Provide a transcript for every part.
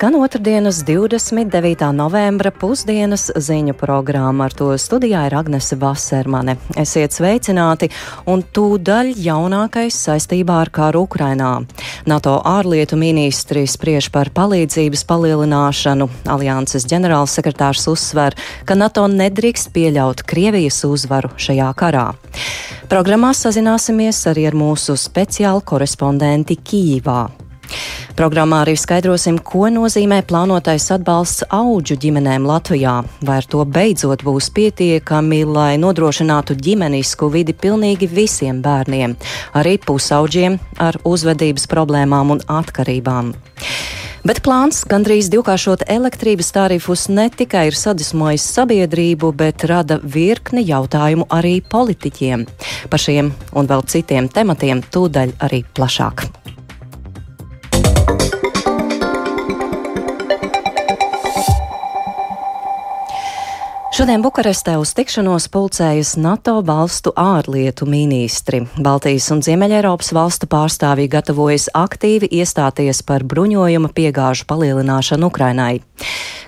Skan otrdienas 29. novembra pusdienas ziņu programma. Ar to studijā ir Agnese Vasermane. Esiet sveicināti un tūdaļ jaunākais saistībā ar kāru Ukrainā. NATO ārlietu ministri spriež par palīdzības palielināšanu. Alianses ģenerālsekretārs uzsver, ka NATO nedrīkst pieļaut Krievijas uzvaru šajā karā. Programmā sazināsimies arī ar mūsu speciālu korespondenti Kīvā. Programmā arī skaidrosim, ko nozīmē plānotais atbalsts auģu ģimenēm Latvijā. Vai ar to beidzot būs pietiekami, lai nodrošinātu ģimenisku vidi pilnīgi visiem bērniem, arī pusauģiem ar uzvedības problēmām un atkarībām. Bet plāns gandrīz divkāršot elektrības tarifus ne tikai ir sadusmojis sabiedrību, bet rada virkni jautājumu arī politiķiem. Par šiem un vēl citiem tematiem tūdaļ arī plašāk. Šodien Bukarestē uz tikšanos pulcējas NATO valstu ārlietu ministri. Baltijas un Ziemeļeiropas valstu pārstāvji gatavojas aktīvi iestāties par bruņojuma piegāžu palielināšanu Ukrainai.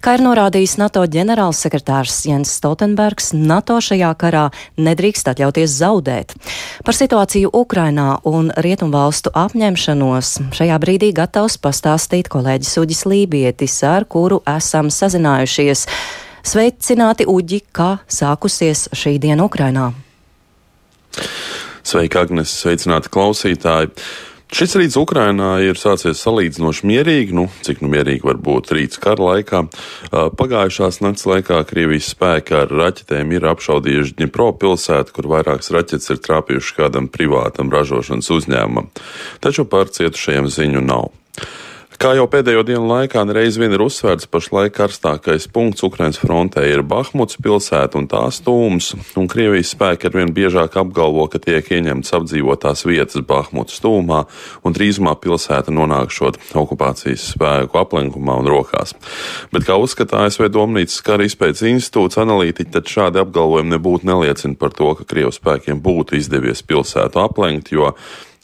Kā ir norādījis NATO ģenerālsekretārs Jens Stoltenbergs, NATO šajā karā nedrīkst atļauties zaudēt. Par situāciju Ukrainā un rietumvalstu apņemšanos šajā brīdī gatavs pastāstīt kolēģis Uģis Lībietis, ar kuru esam sazinājušies. Sveicināti Uģi, kā sākusies šī diena Ukrainā. Sveika, Agnes, sveicināti klausītāji! Šis rīts Ukrainā ir sācies salīdzinoši mierīgi, nu, cik nu mierīgi var būt rīts kara laikā. Pagājušās nakts laikā Krievijas spēki ar raķetēm ir apšaudījuši Dņipro pilsētu, kur vairākas raķetes ir trāpījušas kādam privātam ražošanas uzņēmumam. Taču par cietušajiem ziņu nav. Kā jau pēdējo dienu laikā reiz vien ir uzsvērts, pašlaik karstākais punkts Ukrainas frontē ir Bahmuts pilsēta un tās tūms, un Krievijas spēki arvien biežāk apgalvo, ka tiek ieņemts apdzīvotās vietas Bahmuts tūmā, un drīzumā pilsēta nonākšot okupācijas spēku aplenkumā un rokās. Bet, kā uzskata ASV Domnīcas kara izpētes institūts analītiķi, tad šādi apgalvojumi nebūtu neliecina par to, ka Krievijas spēkiem būtu izdevies pilsētu aplenkt, jo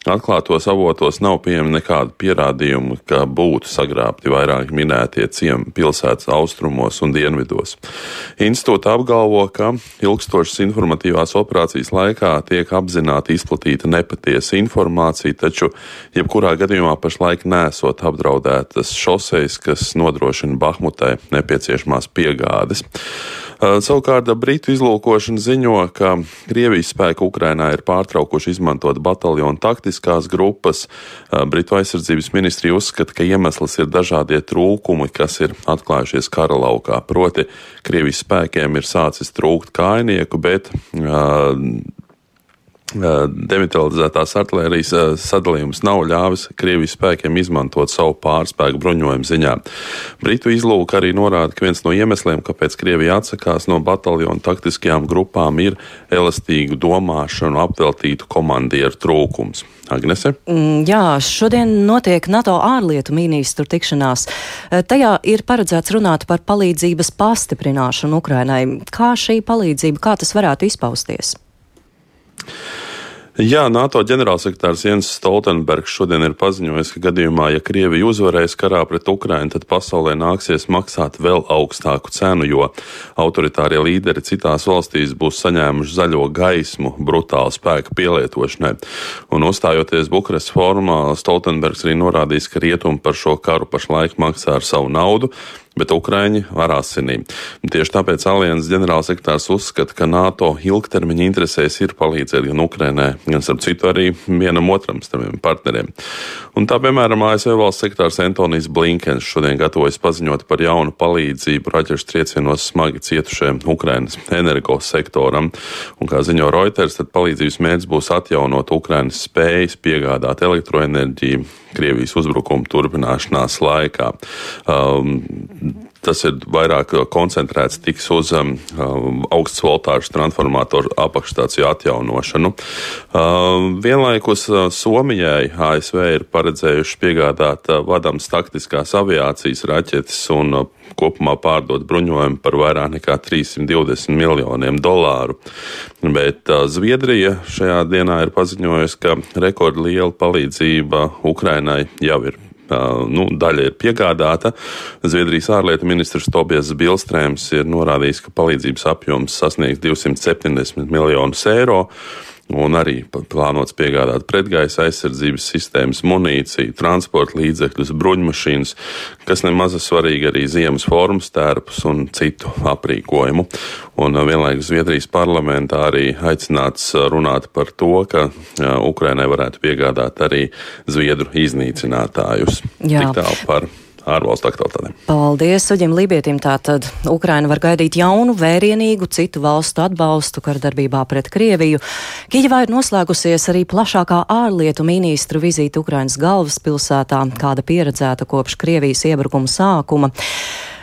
Atklātos avotos nav pieejami nekādi pierādījumi, ka būtu sagrābti vairāk minētie ciemi pilsētas austrumos un dienvidos. Institūta apgalvo, ka ilgstošas informatīvās operācijas laikā tiek apzināti izplatīta nepatiesa informācija, taču jebkurā gadījumā pašlaik nesot apdraudētas šoseis, kas nodrošina Bahmutai nepieciešamās piegādes. Savukārt Britu izlūkošana ziņo, ka Krievijas spēki Ukrainā ir pārtraukuši izmantot bataljonu taktiskās grupas. Britu aizsardzības ministrija uzskata, ka iemesls ir dažādie trūkumi, kas ir atklājušies kara laukā. Proti, Krievijas spēkiem ir sācis trūkt kainieku, bet uh, Demilitarizētās artērijas sadalījums nav ļāvis Krievijas spēkiem izmantot savu pārspēku bruņojumu ziņā. Britu izlūka arī norāda, ka viens no iemesliem, kāpēc Krievija atsakās no bataljonu taktiskajām grupām, ir elastīgu domāšanu apveltītu komandieru trūkums. Agnese? Mm, jā, šodien notiek NATO ārlietu ministru tikšanās. Tajā ir paredzēts runāt par palīdzības pastiprināšanu Ukrainai. Kā šī palīdzība, kā tas varētu izpausties? Jā, NATO ģenerālsekretārs Jens Stoltenbergs šodien ir paziņojis, ka gadījumā, ja Krievija uzvarēs karā pret Ukrainu, tad pasaulē nāksies maksāt vēl augstāku cenu, jo autoritārie līderi citās valstīs būs saņēmuši zaļo gaismu brutālu spēku pielietošanai. Un uzstājoties Bukarestas formā, Stoltenbergs arī norādījis, ka rietumi par šo karu pašlaik maksā ar savu naudu, bet Ukraiņi ar asinīm. Tieši tāpēc alianses ģenerālsekretārs uzskata, ka NATO ilgtermiņa interesēs ir palīdzēt gan Ukrainai, gan starp citu arī vienam otram starp partneriem. Un tā, piemēram, ASV valsts sekretārs Antonijs Blinkens šodien gatavojas paziņot par jaunu palīdzību raķešu triecienos smagi cietušajam Ukrainas energosektoram. Un, kā ziņo Reuters, tad palīdzības mērķis būs atjaunot Ukrainas spējas piegādāt elektroenerģiju Krievijas uzbrukuma turpināšanās laikā. Um, Tas ir vairāk koncentrēts tiks uz um, um augstas voltāžas transformatoru apakšstāciju atjaunošanu. Um, vienlaikus uh, Somijai ASV ir paredzējuši piegādāt uh, vadams taktiskās aviācijas raķetes un uh, kopumā pārdot bruņojumu par vairāk nekā 320 miljoniem dolāru. Bet uh, Zviedrija šajā dienā ir paziņojusi, ka rekordliela palīdzība Ukrainai jau ir nu, daļa ir piegādāta. Zviedrijas ārlietu ministrs Tobijas Bilstrēms ir norādījis, ka palīdzības apjoms sasniegs 270 miljonus eiro un arī plānots piegādāt pretgaisa aizsardzības sistēmas, munīciju, transporta līdzekļus, bruņmašīnas, kas nemaz svarīgi arī ziemas formas tērpus un citu aprīkojumu. Un uh, vienlaikus Zviedrijas parlamentā arī aicināts uh, runāt par to, ka uh, Ukrainai varētu piegādāt arī zviedru iznīcinātājus. Jā. Tik tālu par ārvalstu aktualitātēm. Paldies, Uģim Lībietim. Tātad Ukraina var gaidīt jaunu, vērienīgu citu valstu atbalstu kardarbībā pret Krieviju. Kijavā ir noslēgusies arī plašākā ārlietu ministru vizīte Ukrainas galvaspilsētā, kāda pieredzēta kopš Krievijas iebrukuma sākuma.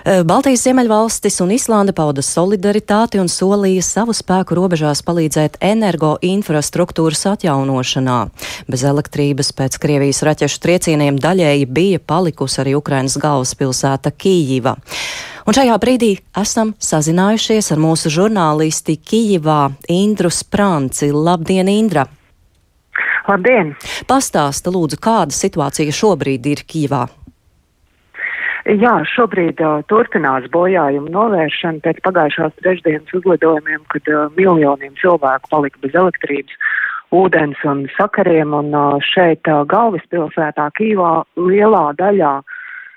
Eh, Baltijas Ziemeļvalstis un Islanda pauda solidaritāti un solīja savu spēku robežās palīdzēt energoinfrastruktūras atjaunošanā. Bez elektrības pēc Krievijas raķešu triecieniem daļēji bija palikusi arī Ukrainas galvaspilsēta Kījiva. Un šajā brīdī esam sazinājušies ar mūsu žurnālisti Kijivā Indru Spranci. Labdien, Indra! Labdien! Pastāsta lūdzu, kāda situācija šobrīd ir Kijivā? Jā, šobrīd uh, turpinās bojājumu novēršana pēc pagājušās trešdienas uzlidojumiem, kad uh, miljoniem cilvēku palika bez elektrības, ūdens un sakariem. Un uh, šeit uh, galvaspilsētā Kīvā lielā daļā uh,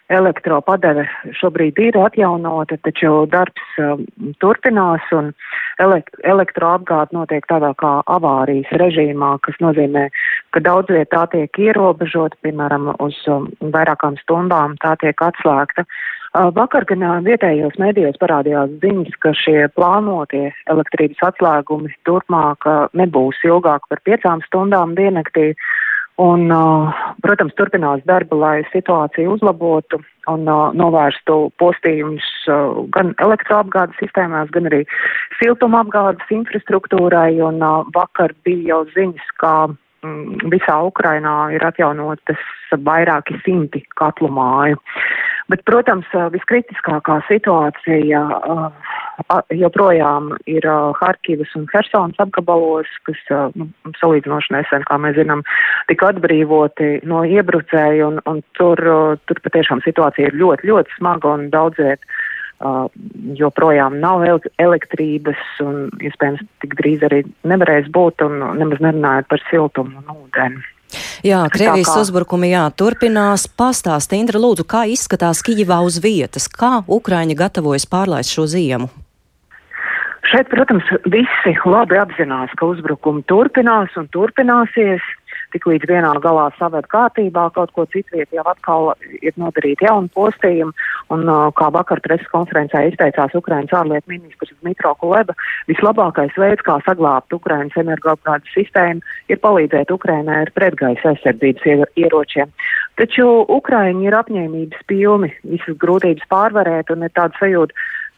elektropadeve šobrīd ir atjaunota, taču darbs um, turpinās un elekt elektroapgāde notiek tādā kā avārijas režīmā, kas nozīmē, ka daudz viet tā tiek ierobežota, piemēram, uz um, vairākām stundām tā tiek atslēgta. Uh, vakar gan uh, vietējos medijos parādījās ziņas, ka šie plānotie elektrības atslēgumi turpmāk uh, nebūs ilgāk par piecām stundām diennaktī. Un, protams, turpinās darba, lai situāciju uzlabotu un novērstu postījumus gan elektroapgādes sistēmās, gan arī siltumapgādes infrastruktūrai. Un vakar bija jau ziņas, ka mm, visā Ukrainā ir atjaunotas vairāki simti katlu māju. Bet, protams, viskritiskākā situācija joprojām ir Harkivas un Helsonas apgabalos, kas nu, salīdzinoši nesen, kā mēs zinām, tika atbrīvoti no iebrucēju, un, un tur, tur patiešām situācija ir ļoti, ļoti smaga un daudziet. Uh, joprojām nav elektrības un iespējams tik drīz arī nevarēs būt un nemaz nerunājot par siltumu un ūdeni. Jā, Krievijas kā... uzbrukumi jā, turpinās. Pastāst, Indra, lūdzu, kā izskatās Kijivā uz vietas? Kā Ukraiņa gatavojas pārlaist šo ziemu? Šeit, protams, visi labi apzinās, ka uzbrukumi turpinās un turpināsies tik līdz vienā galā saved kārtībā, kaut ko citviet jau atkal ir nodarīti jauni postījumi, un uh, kā vakar preses konferencē izteicās Ukrainas ārlietu ministrs Dmitro Kuleba, vislabākais veids, kā saglābt Ukrainas energoapgādes sistēmu, ir palīdzēt Ukrainai ar pretgaisa aizsardzības ieročiem. Taču Ukraiņi ir apņēmības pilni visas grūtības pārvarēt, un ir tāda sajūta,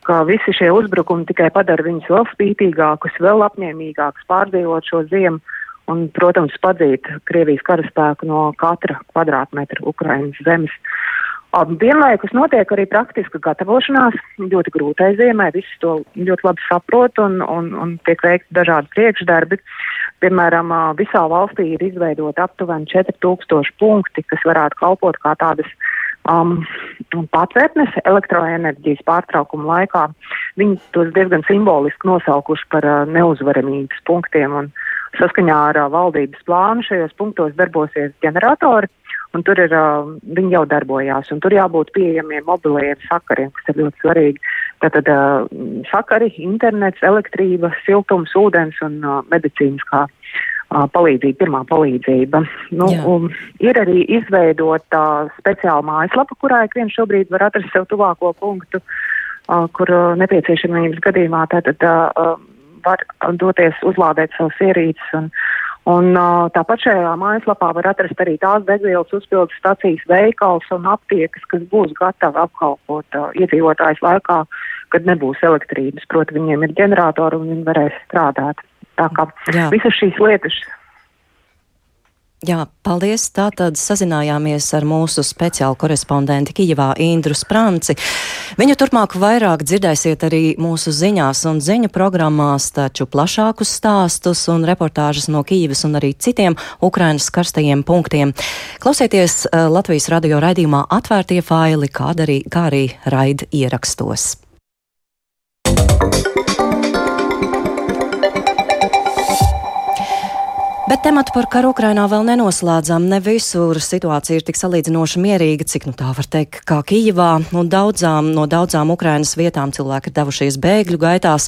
ka visi šie uzbrukumi tikai padara viņus vēl spītīgākus, vēl apņēmīgākus pārdzīvot šo ziemu un, protams, padzīt Krievijas karaspēku no katra kvadrātmetra Ukrainas zemes. Vienlaikus notiek arī praktiska gatavošanās ļoti grūtai ziemai, visi to ļoti labi saprot un, un, un tiek veikti dažādi priekšdarbi. Piemēram, visā valstī ir izveidota aptuveni 4000 punkti, kas varētu kalpot kā tādas um, patvērtnes elektroenerģijas pārtraukuma laikā. Viņi tos diezgan simboliski nosaukuši par uh, neuzvaramības punktiem. Un, uh, Saskaņā ar uh, valdības plānu šajos punktos darbosies ģeneratori, un tur ir, uh, viņi jau darbojās, un tur jābūt pieejamiem mobiliem sakariem, kas ir ļoti svarīgi. Tātad uh, sakari, internets, elektrība, siltums, ūdens un uh, medicīniskā uh, palīdzība, pirmā palīdzība. Nu, um, ir arī izveidota speciāla mājaslapa, kurā ik viens šobrīd var atrast sev tuvāko punktu, uh, kur uh, nepieciešamības gadījumā tātad uh, var doties uzlādēt savus ierīces. Un, un tāpat šajā mājaslapā var atrast arī tās degvielas uzpildes stacijas veikals un aptiekas, kas būs gatavi apkalpot iedzīvotājs laikā, kad nebūs elektrības. Proti, viņiem ir ģeneratori un viņi varēs strādāt. Tā kā Jā. visas šīs lietas Jā, paldies. Tātad sazinājāmies ar mūsu speciālu korespondenti Kijivā Indru Spranci. Viņu turpmāk vairāk dzirdēsiet arī mūsu ziņās un ziņu programmās, taču plašākus stāstus un reportāžas no Kijivas un arī citiem Ukrainas karstajiem punktiem. Klausieties uh, Latvijas radio raidījumā atvērtie faili, kā arī, kā arī raid ierakstos. Bet tematu par karu Ukrainā vēl nenoslēdzam. Ne visur situācija ir tik salīdzinoši mierīga, cik nu tā var teikt, kā Kijivā. Un daudzām, no daudzām Ukrainas vietām cilvēki ir devušies bēgļu gaitās.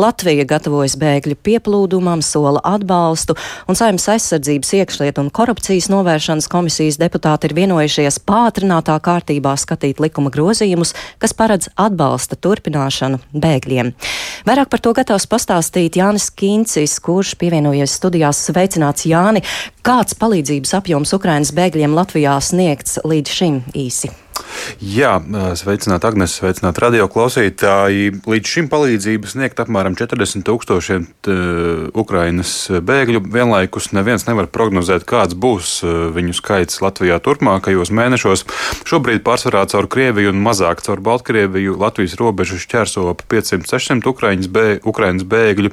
Latvija gatavojas bēgļu pieplūdumam, sola atbalstu, un Saimnes aizsardzības iekšlietu un korupcijas novēršanas komisijas deputāti ir vienojušies pātrinātā kārtībā skatīt likuma grozījumus, kas paredz atbalsta turpināšanu bēgļiem. Vairāk par to gatavs pastāstīt Jānis Kīncis, kurš pievienojies studijās sveicināt Sveicināts Jāni! Kāds palīdzības apjoms Ukrainas bēgļiem Latvijā sniegts līdz šim īsi? Jā, sveicināt Agnes, sveicināt radio klausītāji. Līdz šim palīdzību sniegt apmēram 40 tūkstošiem Ukrainas bēgļu. Vienlaikus neviens nevar prognozēt, kāds būs viņu skaits Latvijā turpmākajos mēnešos. Šobrīd pārsvarā caur Krieviju un mazāk caur Baltkrieviju Latvijas robežu šķērso ap 500-600 Ukraiņas, bē, Ukraiņas bēgļu.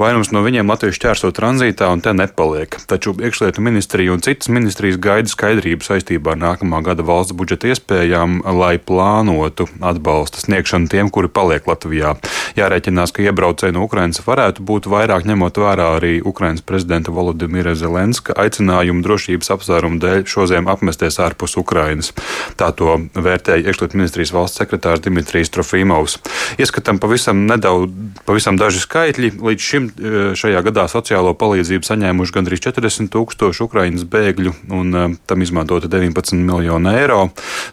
Vairums no viņiem Latvijas šķērso tranzītā un te nepaliek. Taču iekšlietu ministrija un citas ministrijas gaida skaidrību saistībā ar nākamā gada valsts budžeta iespējām lai plānotu atbalsta sniegšanu tiem, kuri paliek Latvijā. Jārēķinās, ka iebraucēji no Ukrainas varētu būt vairāk ņemot vērā arī Ukrainas prezidenta Volodimira Zelenska aicinājumu drošības apsvērumu dēļ šoziem apmesties ārpus Ukrainas. Tā to vērtēja iekšlietu ministrijas valsts sekretārs Dimitrijs Trofīmovs. Ieskatam pavisam nedaudz, pavisam daži skaitļi. Līdz šim e, šajā gadā sociālo palīdzību saņēmuši gandrīz 40 tūkstoši Ukrainas bēgļu un e, tam izmantota 19 miljonu eiro.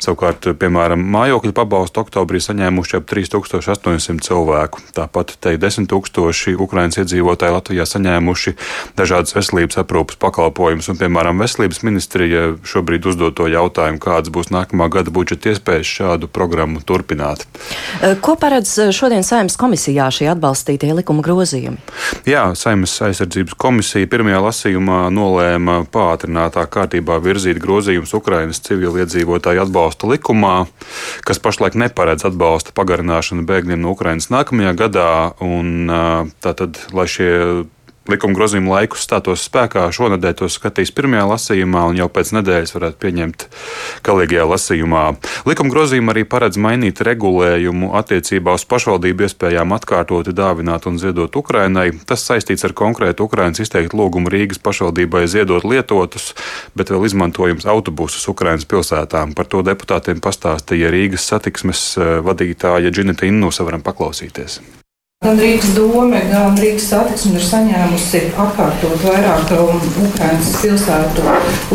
Savukārt piemēram, mājokļu pabalstu oktobrī saņēmuši ap 3800 cilvēku. Tāpat te 10 tūkstoši Ukraiņas iedzīvotāji Latvijā saņēmuši dažādas veselības aprūpas pakalpojumus, un, piemēram, veselības ministrija šobrīd uzdod to jautājumu, kādas būs nākamā gada budžeta iespējas šādu programmu turpināt. Ko paredz šodien saimnes komisijā šie atbalstītie likuma grozījumi? Jā, saimnes aizsardzības komisija pirmajā lasījumā nolēma pātrinātā kārtībā virzīt grozījumus Ukrainas civiliedzīvotāju atbalsta likumā likumā, kas pašlaik neparedz atbalsta pagarināšanu bēgļiem no Ukrainas nākamajā gadā. Un, tātad, lai šie likuma grozījuma laikus stātos spēkā. Šonadēļ to skatīs pirmajā lasījumā, un jau pēc nedēļas varētu pieņemt galīgajā lasījumā. Likuma grozījuma arī paredz mainīt regulējumu attiecībā uz pašvaldību iespējām atkārtoti dāvināt un ziedot Ukrainai. Tas saistīts ar konkrētu Ukrainas izteiktu lūgumu Rīgas pašvaldībai ziedot lietotus, bet vēl izmantojums autobusus Ukrainas pilsētām. Par to deputātiem pastāstīja Rīgas satiksmes eh, vadītāja Džinita Innusa. Varam paklausīties. Gan Rīgas doma, gan Rīgas satiksme ir saņēmusi atkārtot vairāk um, Ukraiņas pilsētu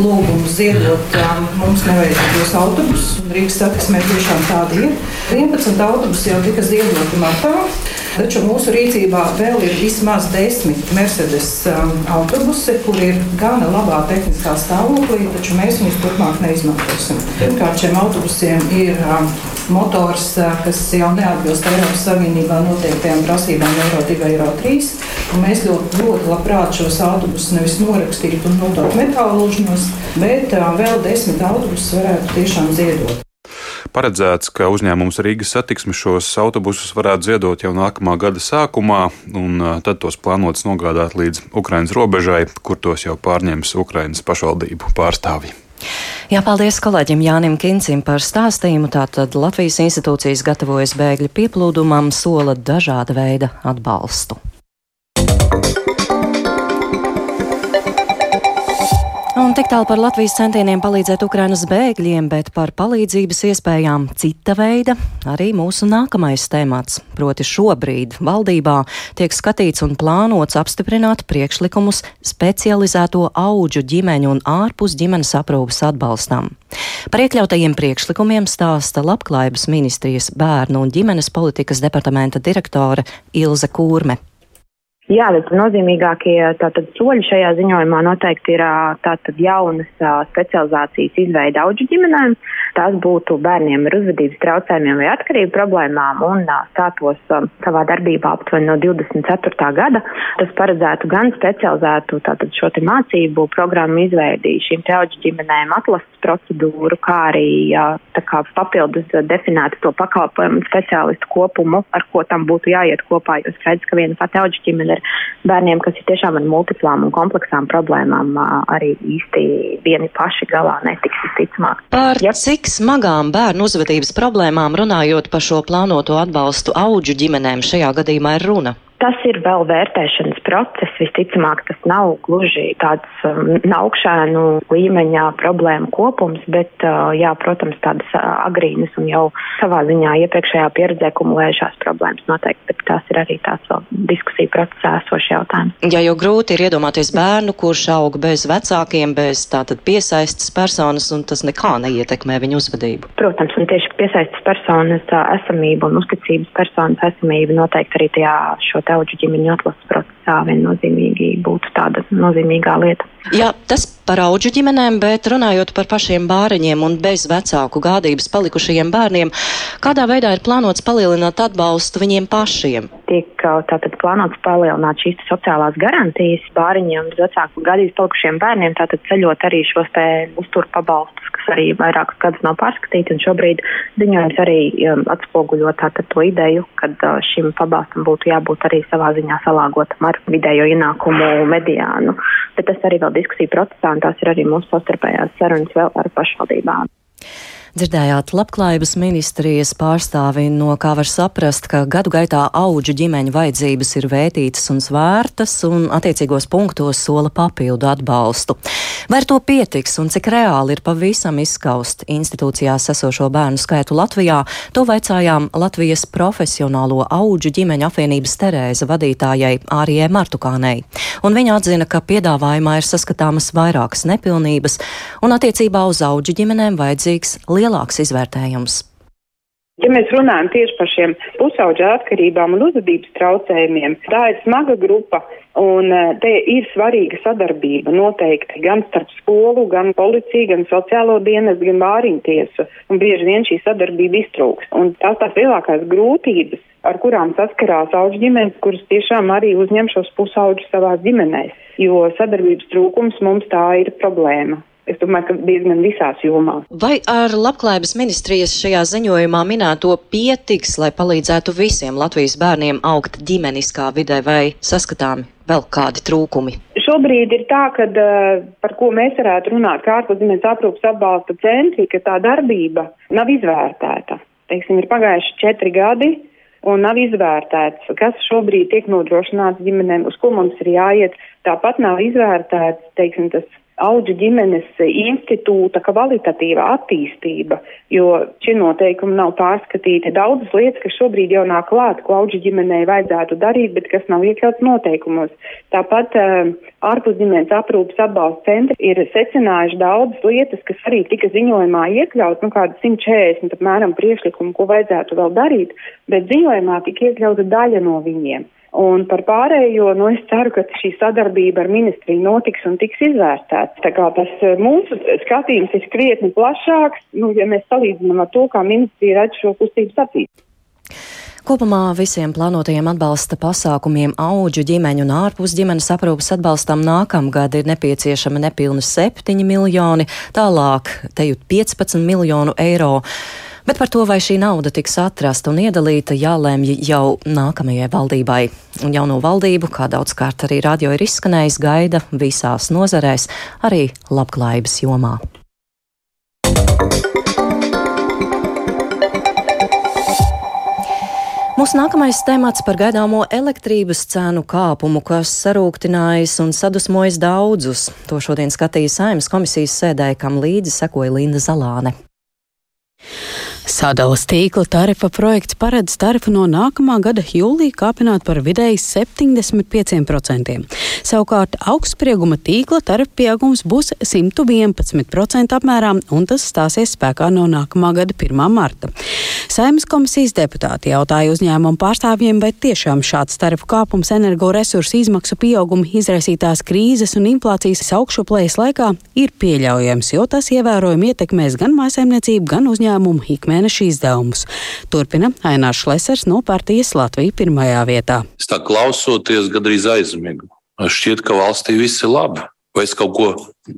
lūgumu ziedot um, mums nevajadzīgos autobusus. Rīgas satiksmē tiešām tādi ir. 11 autobusi jau tika ziedoti martā. Taču mūsu rīcībā vēl ir vismaz desmit Mercedes um, autobusi, kur ir gana labā tehniskā stāvoklī, taču mēs viņus turpmāk neizmantosim. Pirmkārt, šiem autobusiem ir um, motors, uh, kas jau neatbilst Eiropas Savienībā noteiktajām prasībām Eiro 2, Eiro 3. Mēs ļoti, ļoti labprāt šos autobusus nevis norakstītu un nodot metālu lūžņos, bet uh, vēl desmit autobusus varētu tiešām ziedot. Paredzēts, ka uzņēmums Rīgas satiksme šos autobusus varētu ziedot jau nākamā gada sākumā, un tad tos plānots nogādāt līdz Ukrainas robežai, kur tos jau pārņems Ukrainas pašvaldību pārstāvji. Jā, paldies kolēģim Jānim Kincim par stāstījumu. Tātad Latvijas institūcijas gatavojas bēgļu pieplūdumam, sola dažāda veida atbalstu. Un tik tālu par Latvijas centieniem palīdzēt Ukrainas bēgļiem, bet par palīdzības iespējām cita veida arī mūsu nākamais temats. Proti šobrīd valdībā tiek skatīts un plānots apstiprināt priekšlikumus specializēto auģu ģimeņu un ārpus ģimenes aprūpas atbalstam. Par iekļautajiem priekšlikumiem stāsta Labklājības ministrijas bērnu un ģimenes politikas departamenta direktore Ilze Kūrme. Jā, bet nozīmīgākie tātad soļi šajā ziņojumā noteikti ir tātad jaunas specializācijas izveida auģu ģimenēm. Tās būtu bērniem ar uzvedības traucējumiem vai atkarību problēmām un stātos savā darbībā aptuveni no 24. gada. Tas paredzētu gan specializētu tātad šo mācību programmu izveidi šīm auģu ģimenēm atlases procedūru, kā arī kā papildus definētu to pakalpojumu speciālistu kopumu, ar ko tam būtu jāiet kopā, jo skaidrs, ka viena pati auģu ģimene ar bērniem, kas ir tiešām ar multiplām un kompleksām problēmām, arī īsti vieni paši galā netiks visticamāk. Par ja. cik smagām bērnu uzvedības problēmām runājot par šo plānoto atbalstu auģu ģimenēm šajā gadījumā ir runa? Tas ir vēl vērtēšanas process. Visticamāk, tas nav gluži tāds um, augšēnu līmeņa problēmu kopums, bet, uh, jā, protams, tādas uh, agrīnas un jau savā ziņā iepriekšējā pieredzē kumulējušās problēmas noteikti, bet tās ir arī tāds vēl diskusija procesā esošs jautājums. Jā, jo grūti ir iedomāties bērnu, kurš aug bez vecākiem, bez tātad piesaistas personas, un tas nekā neietekmē viņu uzvedību. Protams, un tieši piesaistas personas uh, esamība un uzticības personas esamība noteikti arī tajā šo tauģu ģimeņu atlases procesā viennozīmīgi būtu tāda nozīmīgā lieta. Jā, tas par auģu ģimenēm, bet runājot par pašiem bāriņiem un bez vecāku gādības palikušajiem bērniem, kādā veidā ir plānots palielināt atbalstu viņiem pašiem? Tiek tātad plānots palielināt šīs sociālās garantijas bāriņiem bez vecāku gādības palikušiem bērniem, tātad ceļot arī šos te uztur pabalstus, kas arī vairākus gadus nav pārskatīti, un šobrīd ziņojums arī um, atspoguļo tātad to ideju, ka uh, šim pabalstam būtu jābūt arī savā ziņā salāgotam ar vidējo ienākumu mediānu. Bet tas arī vēl diskusiju procesā, un tās ir arī mūsu savstarpējās sarunas vēl ar pašvaldībām. Dzirdējāt labklājības ministrijas pārstāvi, no kā var saprast, ka gadu gaitā auģu ģimeņu vajadzības ir vētītas un svērtas, un attiecīgos punktos sola papildu atbalstu. Vai ar to pietiks un cik reāli ir pavisam izskaust institūcijās esošo bērnu skaitu Latvijā, to vaicājām Latvijas profesionālo auģu ģimeņu apvienības Terēza vadītājai Ārijai Martukānei. Un viņa atzina, ka piedāvājumā ir saskatāmas vairākas nepilnības, un attiecībā uz auģu ģimenēm vajadzīgs liels lielāks izvērtējums. Ja mēs runājam tieši par šiem pusauģa atkarībām un uzvedības traucējumiem, tā ir smaga grupa un e, te ir svarīga sadarbība noteikti gan starp skolu, gan policiju, gan sociālo dienas, gan vāriņtiesu. Un bieži vien šī sadarbība iztrūks. Un tās tās lielākās grūtības, ar kurām saskarās auģu ģimenes, kuras tiešām arī uzņem šos pusauģus savās ģimenēs, jo sadarbības trūkums mums tā ir problēma. Es domāju, ka diezgan visās jomās. Vai ar labklājības ministrijas šajā ziņojumā minēto pietiks, lai palīdzētu visiem Latvijas bērniem augt ģimeniskā vidē vai saskatāmi vēl kādi trūkumi? Šobrīd ir tā, ka par ko mēs varētu runāt, kā ārpusdienas aprūpas atbalsta centri, ka tā darbība nav izvērtēta. Teiksim, ir pagājuši četri gadi un nav izvērtēts, kas šobrīd tiek nodrošināts ģimenēm, uz ko mums ir jāiet. Tāpat nav izvērtēts, teiksim, tas auģu ģimenes institūta kvalitatīva attīstība, jo šie noteikumi nav pārskatīti. Daudzas lietas, kas šobrīd jau nāk klāt, ko auģu ģimenei vajadzētu darīt, bet kas nav iekļauts noteikumos. Tāpat uh, ārpus ģimenes aprūpas atbalsta centri ir secinājuši daudzas lietas, kas arī tika ziņojumā iekļauts, nu kāda 140 apmēram priekšlikumu, ko vajadzētu vēl darīt, bet ziņojumā tika iekļauta daļa no viņiem. Un par pārējo, nu, es ceru, ka šī sadarbība ar ministriju notiks un tiks izvērtēts. Tā kā tas eh, mūsu skatījums ir krietni plašāks, nu, ja mēs salīdzinām ar to, kā ministrija redz šo kustību attīstību. Kopumā visiem plānotajiem atbalsta pasākumiem auģu ģimeņu un ārpus ģimenes aprūpas atbalstam nākamgad ir nepieciešama nepilni 7 miljoni, tālāk te jau 15 miljonu eiro. Bet par to, vai šī nauda tiks atrasta un iedalīta, jālēmj jau nākamajai valdībai. Un jauno valdību, kā daudzkārt arī radio ir izskanējis, gaida visās nozarēs, arī labklājības jomā. Mūsu nākamais temats par gaidāmo elektrības cenu kāpumu, kas sarūktinājis un sadusmojis daudzus. To šodien skatīja Saimnes komisijas sēdē, kam līdzi sekoja Linda Zalāne. Sadalas tīkla tarifa projekts paredz tarifu no nākamā gada jūlija kāpināt par vidēji 75%. Savukārt augstsprieguma tīkla tarifa pieaugums būs 111% apmērā, un tas stāsies spēkā no nākamā gada 1. marta. Saimas komisijas deputāti jautāja uzņēmumu pārstāvjiem, vai tiešām šāds tarifu kāpums energoresursu izmaksu pieauguma izraisītās krīzes un inflācijas augšuplējas laikā ir pieļaujams, jo tas ievērojami ietekmēs gan mājsaimniecību, gan uzņēmumu ikmēneša mēneša izdevumus. Turpina Ainārs Šlesers no partijas Latvija pirmajā vietā. Es tā klausoties, gandrīz aizmigu. Šķiet, ka valstī viss ir labi, vai es kaut ko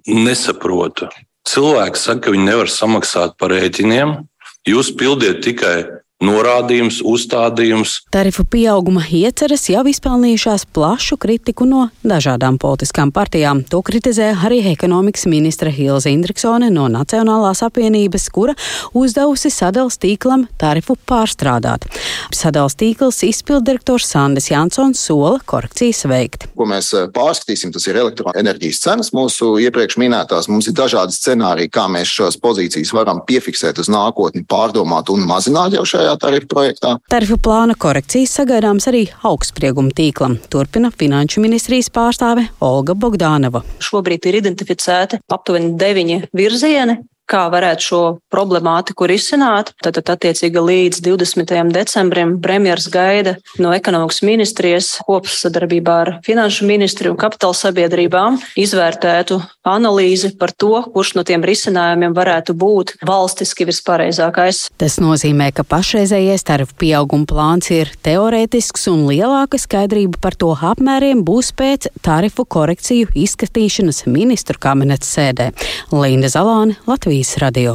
nesaprotu. Cilvēki saka, ka viņi nevar samaksāt par rēķiniem. Jūs pildiet tikai norādījums, uzstādījums. Tarifu pieauguma ieceres jau izpelnījušās plašu kritiku no dažādām politiskām partijām. To kritizē arī ekonomikas ministra Hilza Indriksone no Nacionālās apvienības, kura uzdevusi sadals tīklam tarifu pārstrādāt. Sadals tīkls izpildirektors Sandis Jansons sola korekcijas veikt. Ko mēs eh, pārskatīsim, tas ir elektroenerģijas cenas mūsu iepriekš minētās. Mums ir dažādi scenāriji, kā mēs šās pozīcijas varam piefiksēt uz nākotni, pārdomāt un mazināt jau šajā šajā tarifu projektā. Tarifu plāna korekcijas sagaidāms arī augstsprieguma tīklam, turpina Finanšu ministrijas pārstāve Olga Bogdānava. Šobrīd ir identificēti aptuveni deviņi virzieni, kā varētu šo problemātiku risināt. Tad, attiecīgi, līdz 20. decembrim premjeras gaida no ekonomikas ministrijas kopsadarbībā ar finanšu ministriju un kapitāla sabiedrībām izvērtētu analīzi par to, kurš no tiem risinājumiem varētu būt valstiski vispareizākais. Tas nozīmē, ka pašreizējais tarifu pieauguma plāns ir teorētisks un lielāka skaidrība par to apmēriem būs pēc tarifu korekciju izskatīšanas ministru kabineta sēdē. Linda Zalāne, Latvijas. Latvijas radio.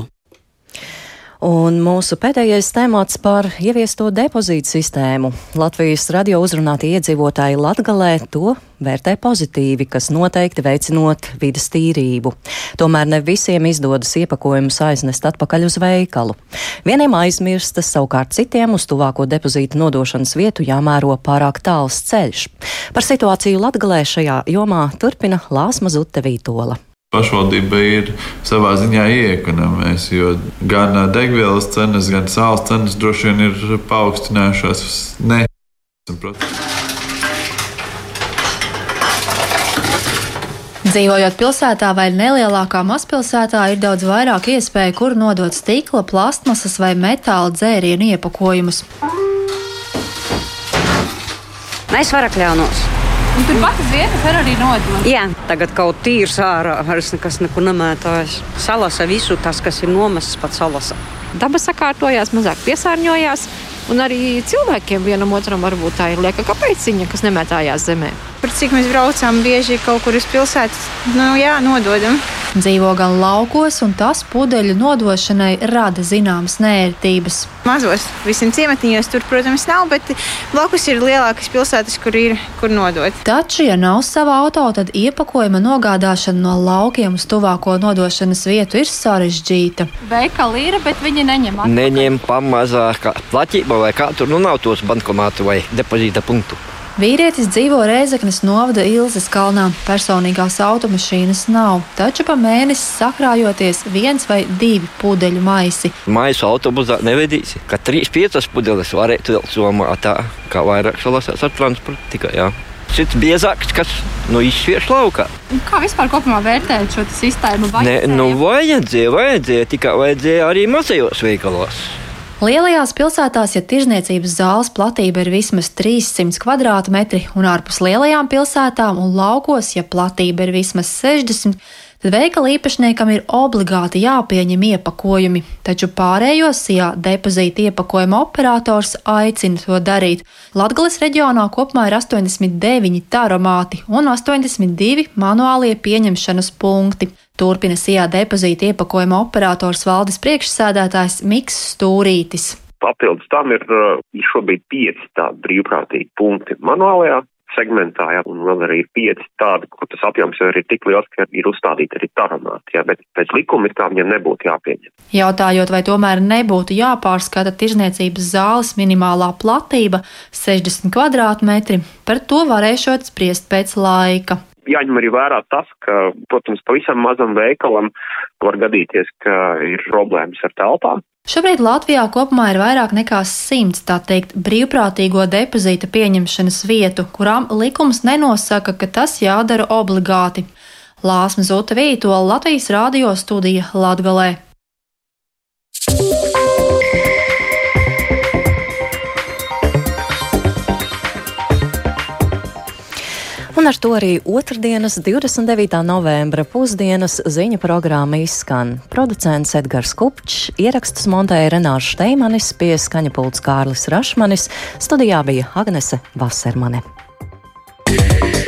Un mūsu pēdējais temats par ieviesto depozītu sistēmu. Latvijas radio uzrunātie iedzīvotāji Latgalē to vērtē pozitīvi, kas noteikti veicinot vidas tīrību. Tomēr ne visiem izdodas iepakojumus aiznest atpakaļ uz veikalu. Vieniem aizmirstas, savukārt citiem uz tuvāko depozītu nodošanas vietu jāmēro pārāk tāls ceļš. Par situāciju Latgalē šajā jomā turpina Lāsma Zute Vītola pašvaldība ir savā ziņā iekonomēs, jo gan degvielas cenas, gan sāls cenas droši vien ir paaugstinājušās. Ne. Dzīvojot pilsētā vai nelielākā mazpilsētā, ir daudz vairāk iespēju, kur nodot stikla, plastmasas vai metāla dzērienu iepakojumus. Mēs varam kļaunos. Un turpat uz vietas var arī nodot. Jā, tagad kaut tīrs ārā, vairs nekas nekur nemētājas. Salasa visu tas, kas ir nomests pat salasa. Daba sakārtojās, mazāk piesārņojās. Un arī cilvēkiem vienam otram varbūt tā ir lieka kapeiciņa, kas nemetājās zemē. Par cik mēs braucām bieži kaut kur uz pilsētu, nu jā, nododam. Dzīvo gan laukos, un tas pudeļu nodošanai rada zināmas nērtības. Mazos visiem ciematiņos tur, protams, nav, bet blakus ir lielākas pilsētas, kur ir kur nodot. Taču, ja nav sava auto, tad iepakojuma nogādāšana no laukiem uz tuvāko nodošanas vietu ir sarežģīta. Veikali ir, bet viņi neņem atpakaļ. Neņem pamazāk platība vai kā tur nu nav tos bankomātu vai depozīta punktu. Vīrietis dzīvo Rēzeknes novada Ilzas kalnā. Personīgās automašīnas nav, taču pa mēnesi sakrājoties viens vai divi pudeļu maisi. Maisu autobusā nevedīs, ka trīs piecas pudeles varētu vēl somā tā, kā vairāk salasās ar transportu tikai. Jā. Šis biezāks, kas nu, izsviež laukā. Kā vispār kopumā vērtējat šo sistēmu? Nē, nu vajadzēja, vajadzēja, tikai vajadzēja arī mazajos veikalos. Lielajās pilsētās, ja tirzniecības zāles platība ir vismaz 300 km2, un ārpus lielajām pilsētām un laukos, ja platība ir vismaz 60 tad veikala īpašniekam ir obligāti jāpieņem iepakojumi, taču pārējos SIA depozīta iepakojuma operators aicina to darīt. Latgales reģionā kopumā ir 89 taromāti un 82 manuālie pieņemšanas punkti. Turpina SIA depozīta iepakojuma operators valdes priekšsēdētājs Miks Stūrītis. Papildus tam ir uh, šobrīd pieci tādi brīvprātīgi punkti manuālajā segmentā, jā, un vēl arī ir pieci tādi, kur tas apjoms jau ir tik liels, ka ir uzstādīti arī taramāti, jā, bet pēc likuma it kā viņiem nebūtu jāpieņem. Jautājot, vai tomēr nebūtu jāpārskata tirzniecības zāles minimālā platība 60 kvadrātmetri, par to varēšot spriest pēc laika jāņem arī vērā tas, ka, protams, pavisam mazam veikalam var gadīties, ka ir problēmas ar telpām. Šobrīd Latvijā kopumā ir vairāk nekā simts tā teikt brīvprātīgo depozīta pieņemšanas vietu, kurām likums nenosaka, ka tas jādara obligāti. Lāsma Zuta Vītola Latvijas radio studija Latgalē. Un ar to arī otrdienas, 29. novembra pusdienas ziņu programma izskan. Producents Edgars Kupčs, ierakstus montēja Renārs Šteimanis, pie skaņa pults Kārlis Rašmanis, studijā bija Agnese Vasermane. Yeah.